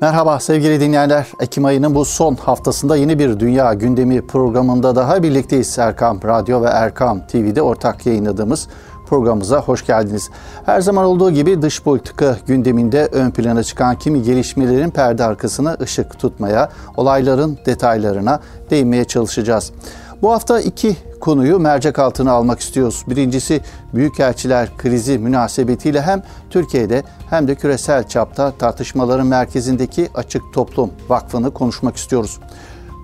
Merhaba sevgili dinleyenler. Ekim ayının bu son haftasında yeni bir Dünya Gündemi programında daha birlikteyiz. Erkam Radyo ve Erkam TV'de ortak yayınladığımız programımıza hoş geldiniz. Her zaman olduğu gibi dış politika gündeminde ön plana çıkan kimi gelişmelerin perde arkasına ışık tutmaya, olayların detaylarına değinmeye çalışacağız. Bu hafta iki konuyu mercek altına almak istiyoruz. Birincisi büyükelçiler krizi münasebetiyle hem Türkiye'de hem de küresel çapta tartışmaların merkezindeki Açık Toplum Vakfı'nı konuşmak istiyoruz.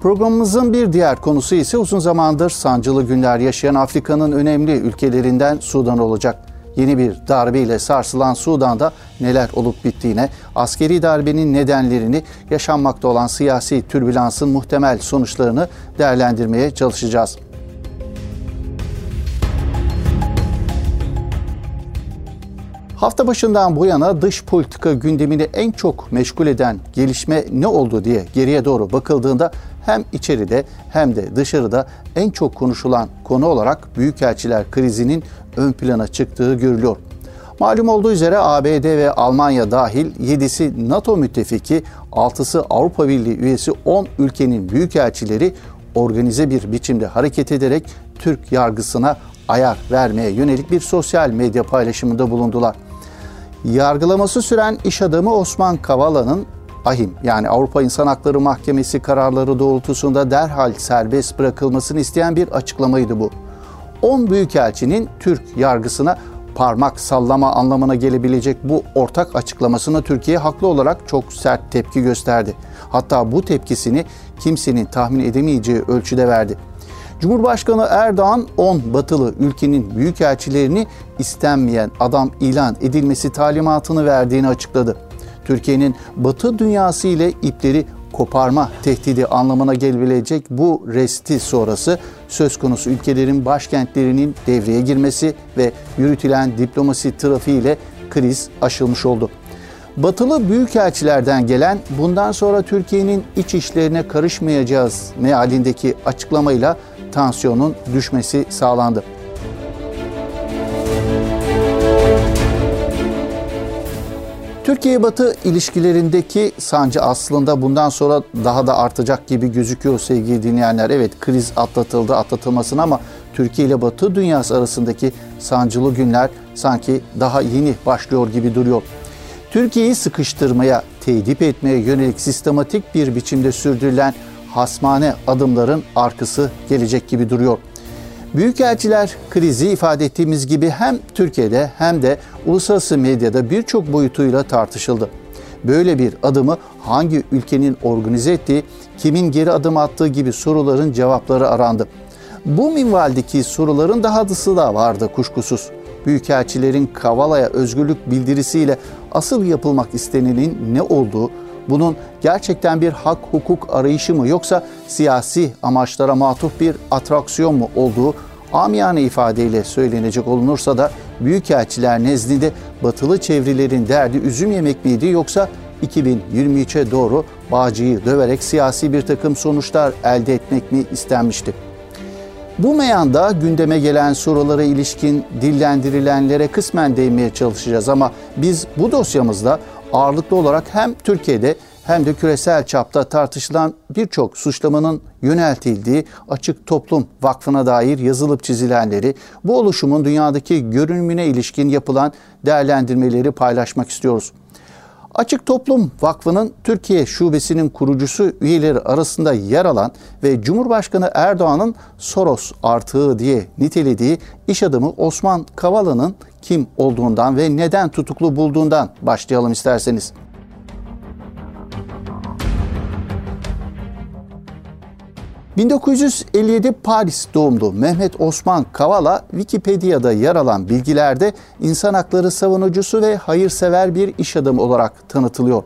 Programımızın bir diğer konusu ise uzun zamandır sancılı günler yaşayan Afrika'nın önemli ülkelerinden Sudan olacak. Yeni bir darbeyle sarsılan Sudan'da neler olup bittiğine, askeri darbenin nedenlerini, yaşanmakta olan siyasi türbülansın muhtemel sonuçlarını değerlendirmeye çalışacağız. Hafta başından bu yana dış politika gündemini en çok meşgul eden gelişme ne oldu diye geriye doğru bakıldığında hem içeride hem de dışarıda en çok konuşulan konu olarak büyükelçiler krizinin ön plana çıktığı görülüyor. Malum olduğu üzere ABD ve Almanya dahil 7'si NATO müttefiki, 6'sı Avrupa Birliği üyesi 10 ülkenin büyükelçileri organize bir biçimde hareket ederek Türk yargısına ayar vermeye yönelik bir sosyal medya paylaşımında bulundular. Yargılaması süren iş adamı Osman Kavala'nın AHİM yani Avrupa İnsan Hakları Mahkemesi kararları doğrultusunda derhal serbest bırakılmasını isteyen bir açıklamaydı bu. 10 büyükelçinin Türk yargısına parmak sallama anlamına gelebilecek bu ortak açıklamasına Türkiye haklı olarak çok sert tepki gösterdi. Hatta bu tepkisini kimsenin tahmin edemeyeceği ölçüde verdi. Cumhurbaşkanı Erdoğan 10 batılı ülkenin büyükelçilerini istenmeyen adam ilan edilmesi talimatını verdiğini açıkladı. Türkiye'nin batı dünyası ile ipleri koparma tehdidi anlamına gelebilecek bu resti sonrası söz konusu ülkelerin başkentlerinin devreye girmesi ve yürütülen diplomasi trafiğiyle kriz aşılmış oldu. Batılı büyükelçilerden gelen bundan sonra Türkiye'nin iç işlerine karışmayacağız mealindeki açıklamayla tansiyonun düşmesi sağlandı. Türkiye-Batı ilişkilerindeki sancı aslında bundan sonra daha da artacak gibi gözüküyor sevgili dinleyenler. Evet kriz atlatıldı atlatılmasın ama Türkiye ile Batı dünyası arasındaki sancılı günler sanki daha yeni başlıyor gibi duruyor. Türkiye'yi sıkıştırmaya, tedip etmeye yönelik sistematik bir biçimde sürdürülen hasmane adımların arkası gelecek gibi duruyor. Büyükelçiler krizi ifade ettiğimiz gibi hem Türkiye'de hem de uluslararası medyada birçok boyutuyla tartışıldı. Böyle bir adımı hangi ülkenin organize ettiği, kimin geri adım attığı gibi soruların cevapları arandı. Bu minvaldeki soruların daha dısı da vardı kuşkusuz. Büyükelçilerin Kavala'ya özgürlük bildirisiyle asıl yapılmak istenenin ne olduğu, bunun gerçekten bir hak hukuk arayışı mı yoksa siyasi amaçlara matuf bir atraksiyon mu olduğu amiyane ifadeyle söylenecek olunursa da büyükelçiler nezdinde batılı çevrilerin derdi üzüm yemek miydi yoksa 2023'e doğru Bağcı'yı döverek siyasi bir takım sonuçlar elde etmek mi istenmişti? Bu meyanda gündeme gelen sorulara ilişkin dillendirilenlere kısmen değinmeye çalışacağız ama biz bu dosyamızda ağırlıklı olarak hem Türkiye'de hem de küresel çapta tartışılan birçok suçlamanın yöneltildiği Açık Toplum Vakfı'na dair yazılıp çizilenleri, bu oluşumun dünyadaki görünümüne ilişkin yapılan değerlendirmeleri paylaşmak istiyoruz. Açık Toplum Vakfı'nın Türkiye Şubesi'nin kurucusu üyeleri arasında yer alan ve Cumhurbaşkanı Erdoğan'ın Soros artığı diye nitelediği iş adamı Osman Kavala'nın kim olduğundan ve neden tutuklu bulduğundan başlayalım isterseniz. 1957 Paris doğumlu Mehmet Osman Kavala Wikipedia'da yer alan bilgilerde insan hakları savunucusu ve hayırsever bir iş adamı olarak tanıtılıyor.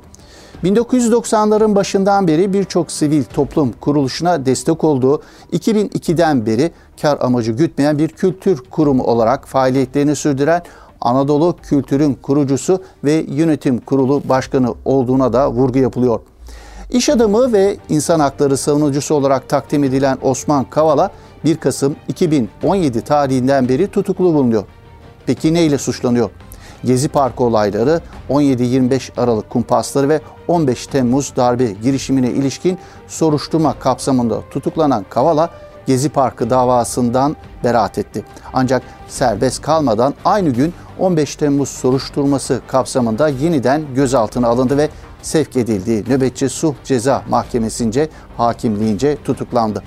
1990'ların başından beri birçok sivil toplum kuruluşuna destek olduğu 2002'den beri kar amacı gütmeyen bir kültür kurumu olarak faaliyetlerini sürdüren Anadolu Kültür'ün kurucusu ve yönetim kurulu başkanı olduğuna da vurgu yapılıyor. İş adamı ve insan hakları savunucusu olarak takdim edilen Osman Kavala 1 Kasım 2017 tarihinden beri tutuklu bulunuyor. Peki ne ile suçlanıyor? Gezi Parkı olayları, 17-25 Aralık kumpasları ve 15 Temmuz darbe girişimine ilişkin soruşturma kapsamında tutuklanan Kavala, Gezi Parkı davasından beraat etti. Ancak serbest kalmadan aynı gün 15 Temmuz soruşturması kapsamında yeniden gözaltına alındı ve sevk edildiği nöbetçi Suh Ceza Mahkemesi'nce hakimliğince tutuklandı.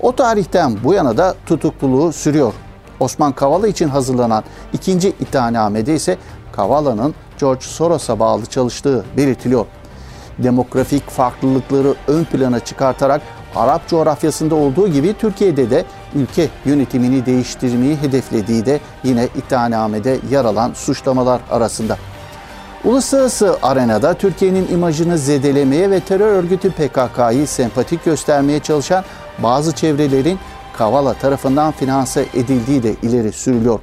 O tarihten bu yana da tutukluluğu sürüyor. Osman Kavala için hazırlanan ikinci iddianamede ise Kavala'nın George Soros'a bağlı çalıştığı belirtiliyor. Demografik farklılıkları ön plana çıkartarak Arap coğrafyasında olduğu gibi Türkiye'de de ülke yönetimini değiştirmeyi hedeflediği de yine iddianamede yer alan suçlamalar arasında. Uluslararası arenada Türkiye'nin imajını zedelemeye ve terör örgütü PKK'yı sempatik göstermeye çalışan bazı çevrelerin Kavala tarafından finanse edildiği de ileri sürülüyor.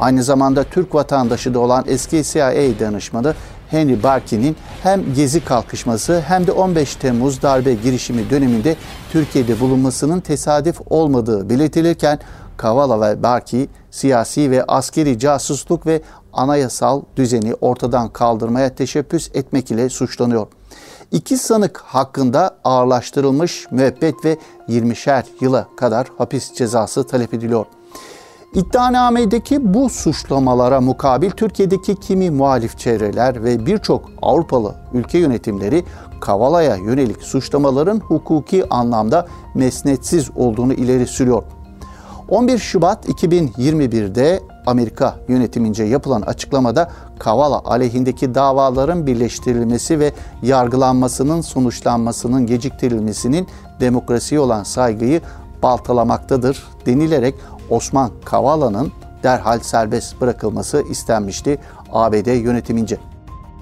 Aynı zamanda Türk vatandaşı da olan eski CIA danışmanı Henry Barkin'in hem Gezi kalkışması hem de 15 Temmuz darbe girişimi döneminde Türkiye'de bulunmasının tesadüf olmadığı belirtilirken Kavala ve Barki siyasi ve askeri casusluk ve anayasal düzeni ortadan kaldırmaya teşebbüs etmek ile suçlanıyor. İki sanık hakkında ağırlaştırılmış müebbet ve 20'şer yıla kadar hapis cezası talep ediliyor. İddianamedeki bu suçlamalara mukabil Türkiye'deki kimi muhalif çevreler ve birçok Avrupalı ülke yönetimleri Kavala'ya yönelik suçlamaların hukuki anlamda mesnetsiz olduğunu ileri sürüyor. 11 Şubat 2021'de Amerika yönetimince yapılan açıklamada Kavala aleyhindeki davaların birleştirilmesi ve yargılanmasının sonuçlanmasının geciktirilmesinin demokrasiye olan saygıyı baltalamaktadır denilerek Osman Kavala'nın derhal serbest bırakılması istenmişti ABD yönetimince.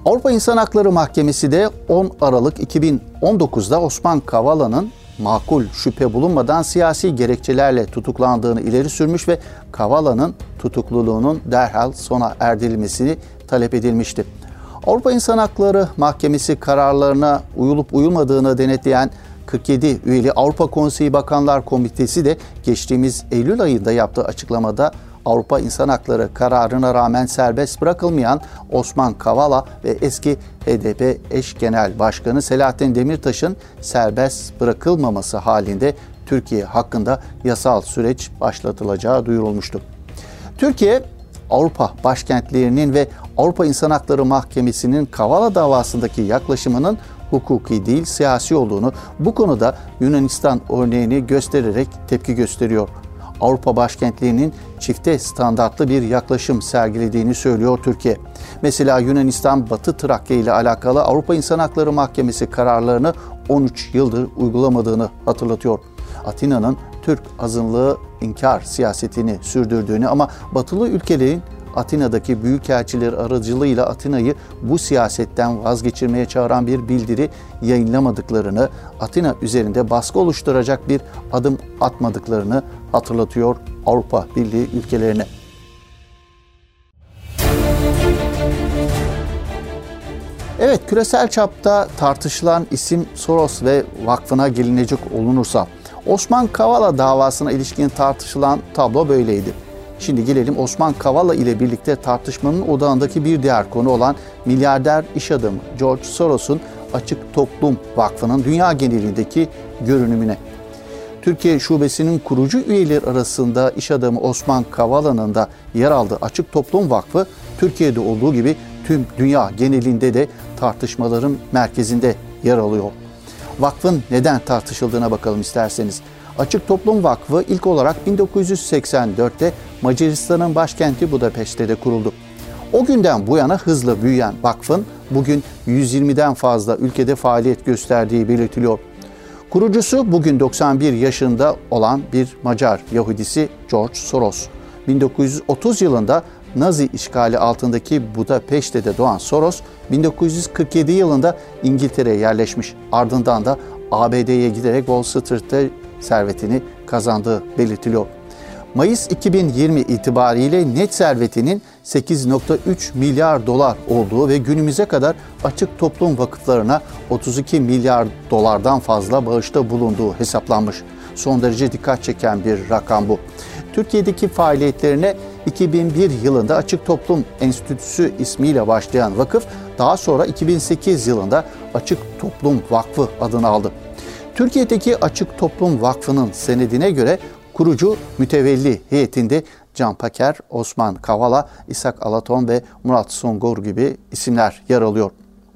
Avrupa İnsan Hakları Mahkemesi de 10 Aralık 2019'da Osman Kavala'nın makul şüphe bulunmadan siyasi gerekçelerle tutuklandığını ileri sürmüş ve Kavala'nın tutukluluğunun derhal sona erdirilmesini talep edilmişti. Avrupa İnsan Hakları Mahkemesi kararlarına uyulup uyulmadığını denetleyen 47 üyeli Avrupa Konseyi Bakanlar Komitesi de geçtiğimiz Eylül ayında yaptığı açıklamada Avrupa İnsan Hakları kararına rağmen serbest bırakılmayan Osman Kavala ve eski HDP eş genel başkanı Selahattin Demirtaş'ın serbest bırakılmaması halinde Türkiye hakkında yasal süreç başlatılacağı duyurulmuştu. Türkiye Avrupa başkentlerinin ve Avrupa İnsan Hakları Mahkemesi'nin Kavala davasındaki yaklaşımının hukuki değil siyasi olduğunu bu konuda Yunanistan örneğini göstererek tepki gösteriyor. Avrupa başkentlerinin çifte standartlı bir yaklaşım sergilediğini söylüyor Türkiye. Mesela Yunanistan Batı Trakya ile alakalı Avrupa İnsan Hakları Mahkemesi kararlarını 13 yıldır uygulamadığını hatırlatıyor. Atina'nın Türk azınlığı inkar siyasetini sürdürdüğünü ama batılı ülkelerin Atina'daki büyükelçiler aracılığıyla Atina'yı bu siyasetten vazgeçirmeye çağıran bir bildiri yayınlamadıklarını, Atina üzerinde baskı oluşturacak bir adım atmadıklarını hatırlatıyor Avrupa Birliği ülkelerine. Evet, küresel çapta tartışılan isim Soros ve vakfına gelinecek olunursa, Osman Kavala davasına ilişkin tartışılan tablo böyleydi. Şimdi gelelim Osman Kavala ile birlikte tartışmanın odağındaki bir diğer konu olan milyarder iş adamı George Soros'un Açık Toplum Vakfı'nın dünya genelindeki görünümüne. Türkiye Şubesi'nin kurucu üyeleri arasında iş adamı Osman Kavala'nın da yer aldığı Açık Toplum Vakfı, Türkiye'de olduğu gibi tüm dünya genelinde de tartışmaların merkezinde yer alıyor. Vakfın neden tartışıldığına bakalım isterseniz. Açık Toplum Vakfı ilk olarak 1984'te Macaristan'ın başkenti Budapeşte'de de kuruldu. O günden bu yana hızla büyüyen vakfın bugün 120'den fazla ülkede faaliyet gösterdiği belirtiliyor. Kurucusu bugün 91 yaşında olan bir Macar Yahudisi George Soros. 1930 yılında Nazi işgali altındaki Budapeşte'de doğan Soros, 1947 yılında İngiltere'ye yerleşmiş. Ardından da ABD'ye giderek Wall Street'te servetini kazandığı belirtiliyor. Mayıs 2020 itibariyle net servetinin 8.3 milyar dolar olduğu ve günümüze kadar açık toplum vakıflarına 32 milyar dolardan fazla bağışta bulunduğu hesaplanmış. Son derece dikkat çeken bir rakam bu. Türkiye'deki faaliyetlerine 2001 yılında Açık Toplum Enstitüsü ismiyle başlayan vakıf daha sonra 2008 yılında Açık Toplum Vakfı adını aldı. Türkiye'deki Açık Toplum Vakfı'nın senedine göre kurucu mütevelli heyetinde Can Paker, Osman Kavala, İshak Alaton ve Murat Songor gibi isimler yer alıyor.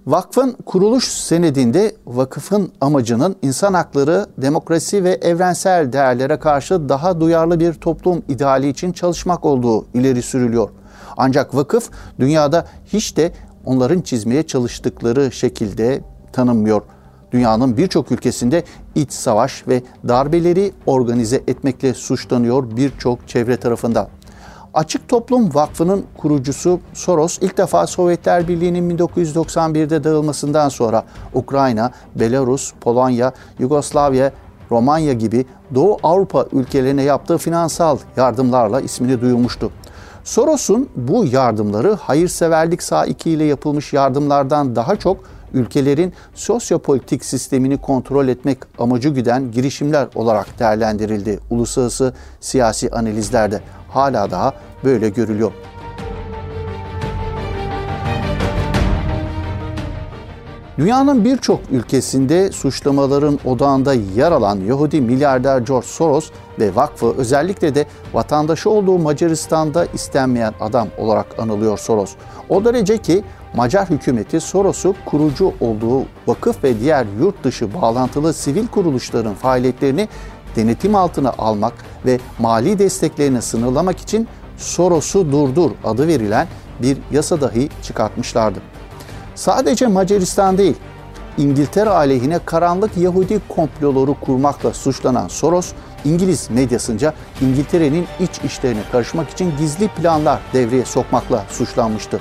Vakfın kuruluş senedinde vakıfın amacının insan hakları, demokrasi ve evrensel değerlere karşı daha duyarlı bir toplum ideali için çalışmak olduğu ileri sürülüyor. Ancak vakıf dünyada hiç de onların çizmeye çalıştıkları şekilde tanınmıyor. Dünyanın birçok ülkesinde iç savaş ve darbeleri organize etmekle suçlanıyor birçok çevre tarafından. Açık Toplum Vakfı'nın kurucusu Soros ilk defa Sovyetler Birliği'nin 1991'de dağılmasından sonra Ukrayna, Belarus, Polonya, Yugoslavya, Romanya gibi Doğu Avrupa ülkelerine yaptığı finansal yardımlarla ismini duyurmuştu. Soros'un bu yardımları hayırseverlik sahikiyle yapılmış yardımlardan daha çok ülkelerin sosyopolitik sistemini kontrol etmek amacı güden girişimler olarak değerlendirildi uluslararası siyasi analizlerde hala daha böyle görülüyor. Dünyanın birçok ülkesinde suçlamaların odağında yer alan Yahudi milyarder George Soros ve vakfı özellikle de vatandaşı olduğu Macaristan'da istenmeyen adam olarak anılıyor Soros. O derece ki Macar hükümeti Soros'u kurucu olduğu vakıf ve diğer yurt dışı bağlantılı sivil kuruluşların faaliyetlerini denetim altına almak ve mali desteklerini sınırlamak için Soros'u durdur adı verilen bir yasa dahi çıkartmışlardı. Sadece Macaristan değil, İngiltere aleyhine karanlık Yahudi komploları kurmakla suçlanan Soros, İngiliz medyasınca İngiltere'nin iç işlerine karışmak için gizli planlar devreye sokmakla suçlanmıştı.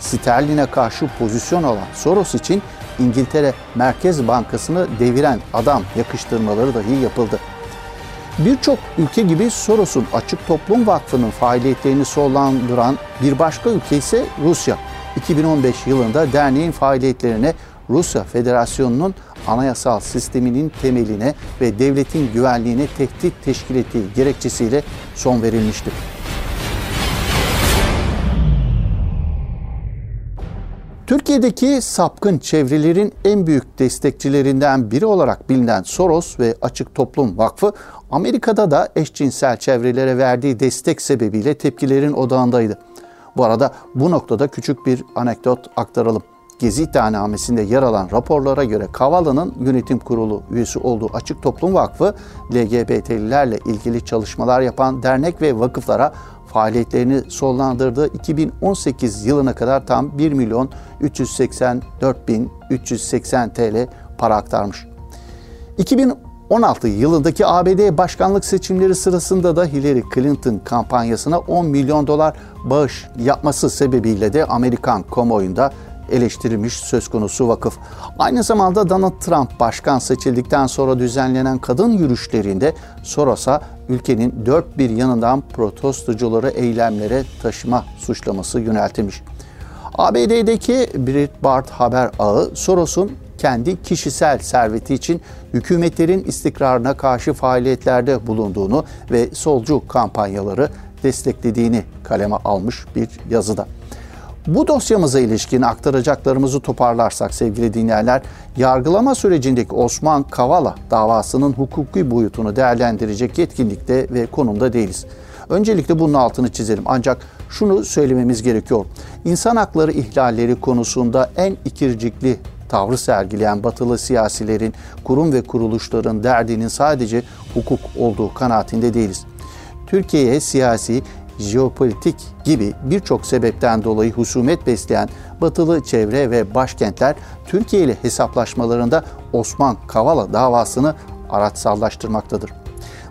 Sterlin'e karşı pozisyon alan Soros için İngiltere Merkez Bankası'nı deviren adam yakıştırmaları dahi yapıldı. Birçok ülke gibi Soros'un Açık Toplum Vakfı'nın faaliyetlerini sollandıran bir başka ülke ise Rusya. 2015 yılında derneğin faaliyetlerine Rusya Federasyonu'nun anayasal sisteminin temeline ve devletin güvenliğine tehdit teşkil ettiği gerekçesiyle son verilmiştir. Türkiye'deki sapkın çevrelerin en büyük destekçilerinden biri olarak bilinen Soros ve Açık Toplum Vakfı Amerika'da da eşcinsel çevrelere verdiği destek sebebiyle tepkilerin odağındaydı. Bu arada bu noktada küçük bir anekdot aktaralım. Gezi iddianamesinde yer alan raporlara göre Kavala'nın yönetim kurulu üyesi olduğu Açık Toplum Vakfı, LGBT'lilerle ilgili çalışmalar yapan dernek ve vakıflara faaliyetlerini sonlandırdığı 2018 yılına kadar tam 1 milyon 384 bin 380 TL para aktarmış. 2016 yılındaki ABD başkanlık seçimleri sırasında da Hillary Clinton kampanyasına 10 milyon dolar bağış yapması sebebiyle de Amerikan kamuoyunda eleştirilmiş söz konusu vakıf. Aynı zamanda Donald Trump başkan seçildikten sonra düzenlenen kadın yürüyüşlerinde Soros'a ülkenin dört bir yanından protestocuları eylemlere taşıma suçlaması yöneltilmiş. ABD'deki Breitbart haber ağı Soros'un kendi kişisel serveti için hükümetlerin istikrarına karşı faaliyetlerde bulunduğunu ve solcu kampanyaları desteklediğini kaleme almış bir yazıda. Bu dosyamıza ilişkin aktaracaklarımızı toparlarsak sevgili dinleyenler, yargılama sürecindeki Osman Kavala davasının hukuki boyutunu değerlendirecek yetkinlikte ve konumda değiliz. Öncelikle bunun altını çizelim. Ancak şunu söylememiz gerekiyor. İnsan hakları ihlalleri konusunda en ikircikli tavrı sergileyen batılı siyasilerin, kurum ve kuruluşların derdinin sadece hukuk olduğu kanaatinde değiliz. Türkiye'ye siyasi, jeopolitik gibi birçok sebepten dolayı husumet besleyen batılı çevre ve başkentler Türkiye ile hesaplaşmalarında Osman Kavala davasını araçsallaştırmaktadır.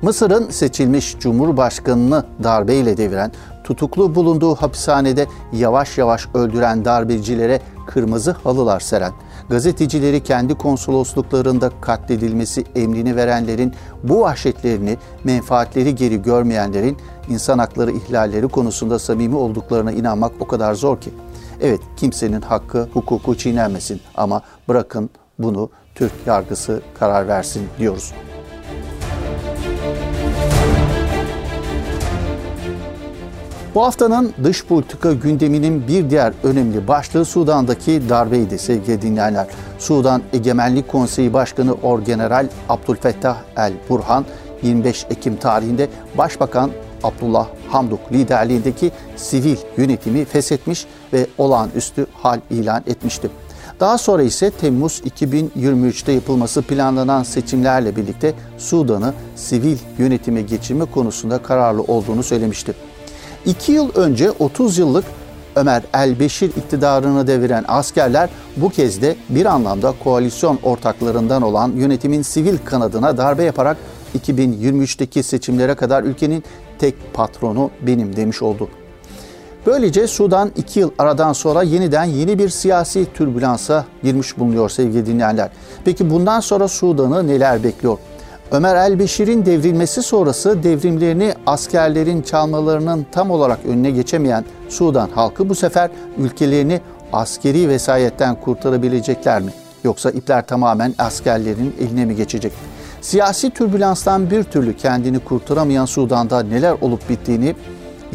Mısır'ın seçilmiş Cumhurbaşkanını darbeyle deviren, tutuklu bulunduğu hapishanede yavaş yavaş öldüren darbecilere kırmızı halılar seren, gazetecileri kendi konsolosluklarında katledilmesi emrini verenlerin bu vahşetlerini, menfaatleri geri görmeyenlerin insan hakları ihlalleri konusunda samimi olduklarına inanmak o kadar zor ki. Evet kimsenin hakkı, hukuku çiğnenmesin ama bırakın bunu Türk yargısı karar versin diyoruz. Bu haftanın dış politika gündeminin bir diğer önemli başlığı Sudan'daki darbeydi sevgili dinleyenler. Sudan Egemenlik Konseyi Başkanı Orgeneral Abdülfettah El Burhan 25 Ekim tarihinde Başbakan Abdullah Hamdok liderliğindeki sivil yönetimi feshetmiş ve olağanüstü hal ilan etmişti. Daha sonra ise Temmuz 2023'te yapılması planlanan seçimlerle birlikte Sudan'ı sivil yönetime geçirme konusunda kararlı olduğunu söylemişti. İki yıl önce 30 yıllık Ömer El-Beşir iktidarını deviren askerler bu kez de bir anlamda koalisyon ortaklarından olan yönetimin sivil kanadına darbe yaparak 2023'teki seçimlere kadar ülkenin tek patronu benim demiş oldu. Böylece Sudan iki yıl aradan sonra yeniden yeni bir siyasi türbülansa girmiş bulunuyor sevgili dinleyenler. Peki bundan sonra Sudan'ı neler bekliyor? Ömer el-Beşir'in devrilmesi sonrası devrimlerini askerlerin çalmalarının tam olarak önüne geçemeyen Sudan halkı bu sefer ülkelerini askeri vesayetten kurtarabilecekler mi? Yoksa ipler tamamen askerlerin eline mi geçecek? Siyasi türbülanstan bir türlü kendini kurtaramayan Sudan'da neler olup bittiğini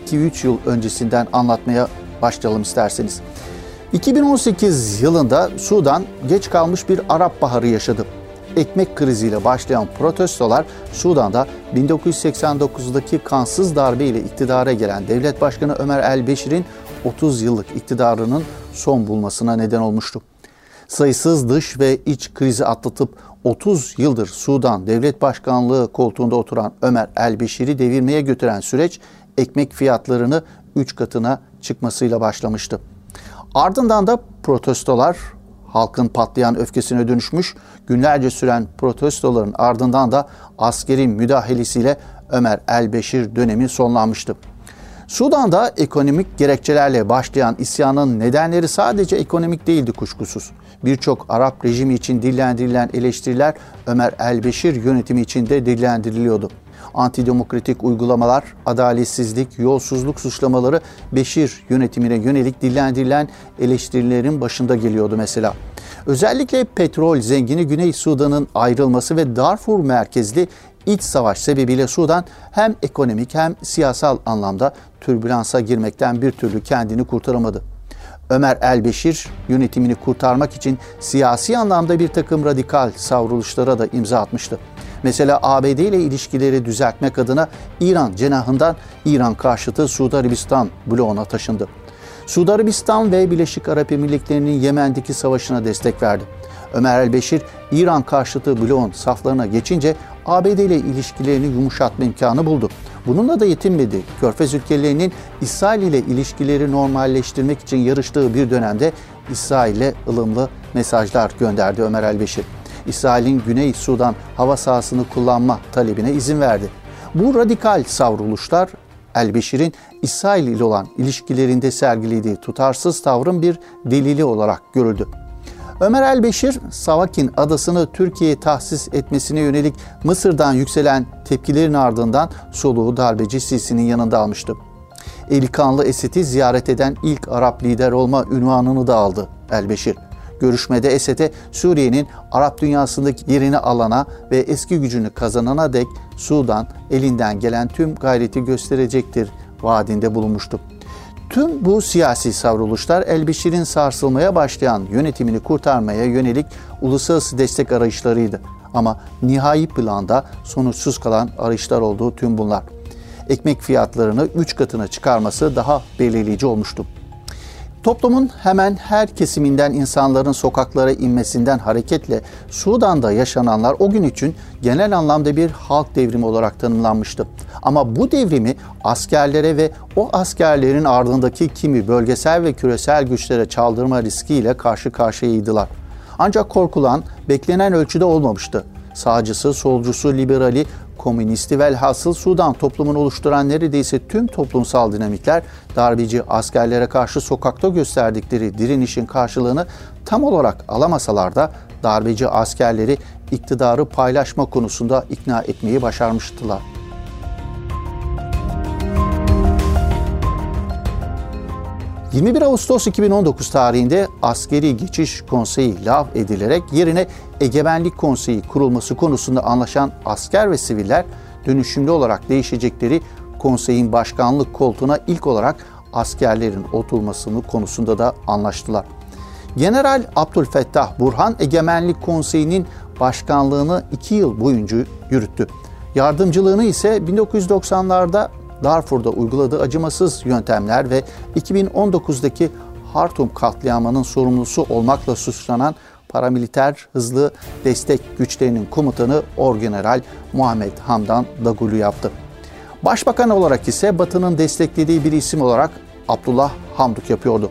2-3 yıl öncesinden anlatmaya başlayalım isterseniz. 2018 yılında Sudan geç kalmış bir Arap Baharı yaşadı. Ekmek kriziyle başlayan protestolar Sudan'da 1989'daki kansız darbe ile iktidara gelen devlet başkanı Ömer el-Beşir'in 30 yıllık iktidarının son bulmasına neden olmuştu. Sayısız dış ve iç krizi atlatıp 30 yıldır Sudan devlet başkanlığı koltuğunda oturan Ömer el-Beşir'i devirmeye götüren süreç ekmek fiyatlarını 3 katına çıkmasıyla başlamıştı. Ardından da protestolar halkın patlayan öfkesine dönüşmüş. Günlerce süren protestoların ardından da askeri müdahalesiyle Ömer el-Beşir dönemi sonlanmıştı. Sudan'da ekonomik gerekçelerle başlayan isyanın nedenleri sadece ekonomik değildi kuşkusuz. Birçok Arap rejimi için dillendirilen eleştiriler Ömer el-Beşir yönetimi için de dillendiriliyordu antidemokratik uygulamalar, adaletsizlik, yolsuzluk suçlamaları Beşir yönetimine yönelik dillendirilen eleştirilerin başında geliyordu mesela. Özellikle petrol zengini Güney Sudan'ın ayrılması ve Darfur merkezli iç savaş sebebiyle Sudan hem ekonomik hem siyasal anlamda türbülansa girmekten bir türlü kendini kurtaramadı. Ömer el-Beşir yönetimini kurtarmak için siyasi anlamda bir takım radikal savruluşlara da imza atmıştı. Mesela ABD ile ilişkileri düzeltmek adına İran cenahından İran karşıtı Suudi Arabistan bloğuna taşındı. Suudi Arabistan ve Birleşik Arap Emirlikleri'nin Yemen'deki savaşına destek verdi. Ömer el-Beşir, İran karşıtı bloğun saflarına geçince ABD ile ilişkilerini yumuşatma imkanı buldu. Bununla da yetinmedi. Körfez ülkelerinin İsrail ile ilişkileri normalleştirmek için yarıştığı bir dönemde İsrail'e ılımlı mesajlar gönderdi Ömer el-Beşir. İsrail'in Güney Sudan hava sahasını kullanma talebine izin verdi. Bu radikal savruluşlar El-Beşir'in İsrail ile olan ilişkilerinde sergilediği tutarsız tavrın bir delili olarak görüldü. Ömer el-Beşir, Savakin adasını Türkiye'ye tahsis etmesine yönelik Mısır'dan yükselen tepkilerin ardından soluğu darbeci Sisi'nin yanında almıştı. Eli kanlı Esed'i ziyaret eden ilk Arap lider olma ünvanını da aldı el-Beşir. Görüşmede Esed'e Suriye'nin Arap dünyasındaki yerini alana ve eski gücünü kazanana dek Sudan elinden gelen tüm gayreti gösterecektir vaadinde bulunmuştu. Tüm bu siyasi savruluşlar Elbişir'in sarsılmaya başlayan yönetimini kurtarmaya yönelik uluslararası destek arayışlarıydı. Ama nihai planda sonuçsuz kalan arayışlar olduğu tüm bunlar. Ekmek fiyatlarını 3 katına çıkarması daha belirleyici olmuştu. Toplumun hemen her kesiminden insanların sokaklara inmesinden hareketle Sudan'da yaşananlar o gün için genel anlamda bir halk devrimi olarak tanımlanmıştı. Ama bu devrimi askerlere ve o askerlerin ardındaki kimi bölgesel ve küresel güçlere çaldırma riskiyle karşı karşıyaydılar. Ancak korkulan beklenen ölçüde olmamıştı. Sağcısı, solcusu, liberali, komünisti velhasıl Sudan toplumunu oluşturan neredeyse tüm toplumsal dinamikler darbeci askerlere karşı sokakta gösterdikleri direnişin karşılığını tam olarak alamasalar da darbeci askerleri iktidarı paylaşma konusunda ikna etmeyi başarmıştılar. 21 Ağustos 2019 tarihinde askeri geçiş konseyi lav edilerek yerine egemenlik konseyi kurulması konusunda anlaşan asker ve siviller dönüşümlü olarak değişecekleri konseyin başkanlık koltuğuna ilk olarak askerlerin oturmasını konusunda da anlaştılar. General Abdülfettah Burhan Egemenlik Konseyi'nin başkanlığını iki yıl boyunca yürüttü. Yardımcılığını ise 1990'larda Darfur'da uyguladığı acımasız yöntemler ve 2019'daki Hartum katliamının sorumlusu olmakla suçlanan paramiliter hızlı destek güçlerinin komutanı Orgeneral Muhammed Hamdan Dagulu yaptı. Başbakan olarak ise Batı'nın desteklediği bir isim olarak Abdullah Hamduk yapıyordu.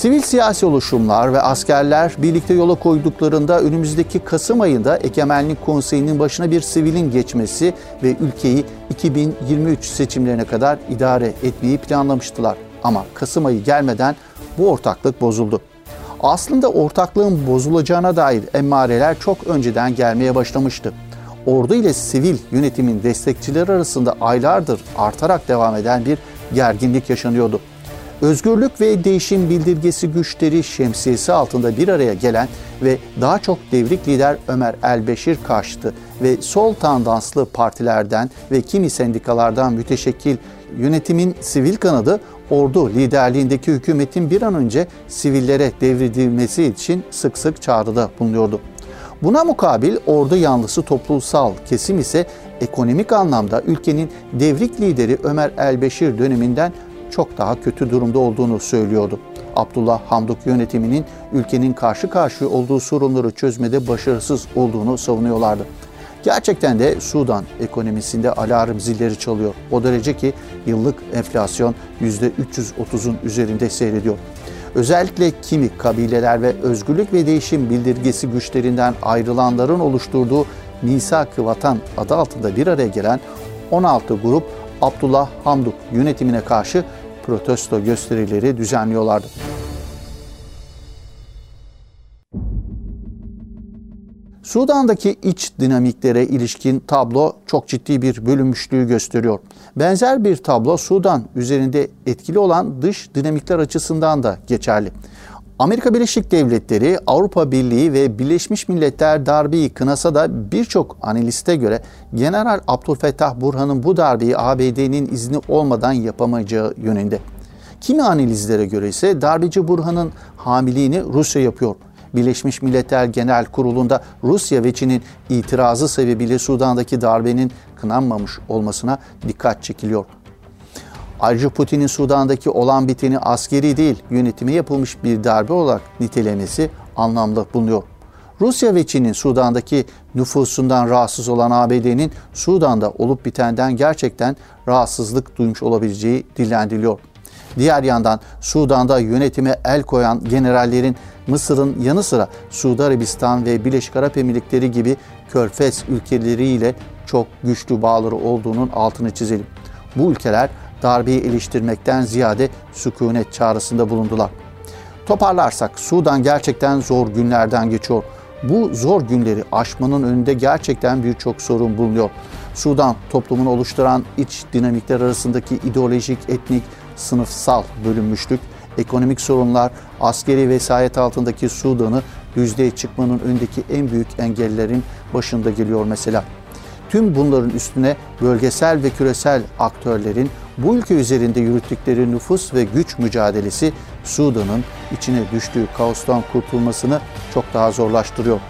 Sivil siyasi oluşumlar ve askerler birlikte yola koyduklarında önümüzdeki Kasım ayında Egemenlik Konseyi'nin başına bir sivilin geçmesi ve ülkeyi 2023 seçimlerine kadar idare etmeyi planlamıştılar. Ama Kasım ayı gelmeden bu ortaklık bozuldu. Aslında ortaklığın bozulacağına dair emareler çok önceden gelmeye başlamıştı. Ordu ile sivil yönetimin destekçileri arasında aylardır artarak devam eden bir gerginlik yaşanıyordu. Özgürlük ve değişim bildirgesi güçleri şemsiyesi altında bir araya gelen ve daha çok devrik lider Ömer Elbeşir karşıtı ve sol tandanslı partilerden ve kimi sendikalardan müteşekkil yönetimin sivil kanadı ordu liderliğindeki hükümetin bir an önce sivillere devredilmesi için sık sık çağrıda bulunuyordu. Buna mukabil ordu yanlısı toplumsal kesim ise ekonomik anlamda ülkenin devrik lideri Ömer Elbeşir döneminden çok daha kötü durumda olduğunu söylüyordu. Abdullah Hamdok yönetiminin ülkenin karşı karşıya olduğu sorunları çözmede başarısız olduğunu savunuyorlardı. Gerçekten de Sudan ekonomisinde alarm zilleri çalıyor. O derece ki yıllık enflasyon %330'un üzerinde seyrediyor. Özellikle kimi kabileler ve özgürlük ve değişim bildirgesi güçlerinden ayrılanların oluşturduğu Misak-ı Vatan adı altında bir araya gelen 16 grup Abdullah Hamduk yönetimine karşı protesto gösterileri düzenliyorlardı. Sudan'daki iç dinamiklere ilişkin tablo çok ciddi bir bölünmüşlüğü gösteriyor. Benzer bir tablo Sudan üzerinde etkili olan dış dinamikler açısından da geçerli. Amerika Birleşik Devletleri, Avrupa Birliği ve Birleşmiş Milletler darbeyi kınasa da birçok analiste göre General Abdülfettah Burhan'ın bu darbeyi ABD'nin izni olmadan yapamayacağı yönünde. Kimi analizlere göre ise darbeci Burhan'ın hamiliğini Rusya yapıyor. Birleşmiş Milletler Genel Kurulu'nda Rusya ve Çin'in itirazı sebebiyle Sudan'daki darbenin kınanmamış olmasına dikkat çekiliyor. Ayrıca Putin'in Sudan'daki olan biteni askeri değil, yönetime yapılmış bir darbe olarak nitelemesi anlamda bulunuyor. Rusya ve Çin'in Sudan'daki nüfusundan rahatsız olan ABD'nin Sudan'da olup bitenden gerçekten rahatsızlık duymuş olabileceği dillendiriliyor. Diğer yandan Sudan'da yönetime el koyan generallerin Mısır'ın yanı sıra Suudi Arabistan ve Birleşik Arap Emirlikleri gibi körfez ülkeleriyle çok güçlü bağları olduğunun altını çizelim. Bu ülkeler darbeyi eleştirmekten ziyade sükunet çağrısında bulundular. Toparlarsak Sudan gerçekten zor günlerden geçiyor. Bu zor günleri aşmanın önünde gerçekten birçok sorun bulunuyor. Sudan toplumunu oluşturan iç dinamikler arasındaki ideolojik, etnik, sınıfsal bölünmüşlük, ekonomik sorunlar, askeri vesayet altındaki Sudan'ı düzlüğe çıkmanın önündeki en büyük engellerin başında geliyor mesela. Tüm bunların üstüne bölgesel ve küresel aktörlerin bu ülke üzerinde yürüttükleri nüfus ve güç mücadelesi Sudan'ın içine düştüğü kaostan kurtulmasını çok daha zorlaştırıyor.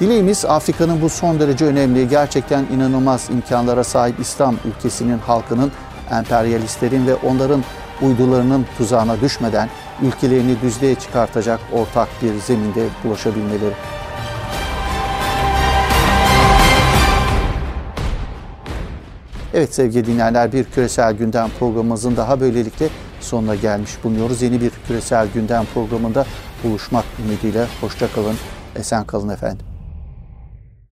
Dileğimiz Afrika'nın bu son derece önemli, gerçekten inanılmaz imkanlara sahip İslam ülkesinin halkının emperyalistlerin ve onların uydularının tuzağına düşmeden ülkelerini düzlüğe çıkartacak ortak bir zeminde ulaşabilmeleri. Evet sevgili dinleyenler bir küresel gündem programımızın daha böylelikle sonuna gelmiş bulunuyoruz. Yeni bir küresel gündem programında buluşmak ümidiyle hoşça kalın, esen kalın efendim.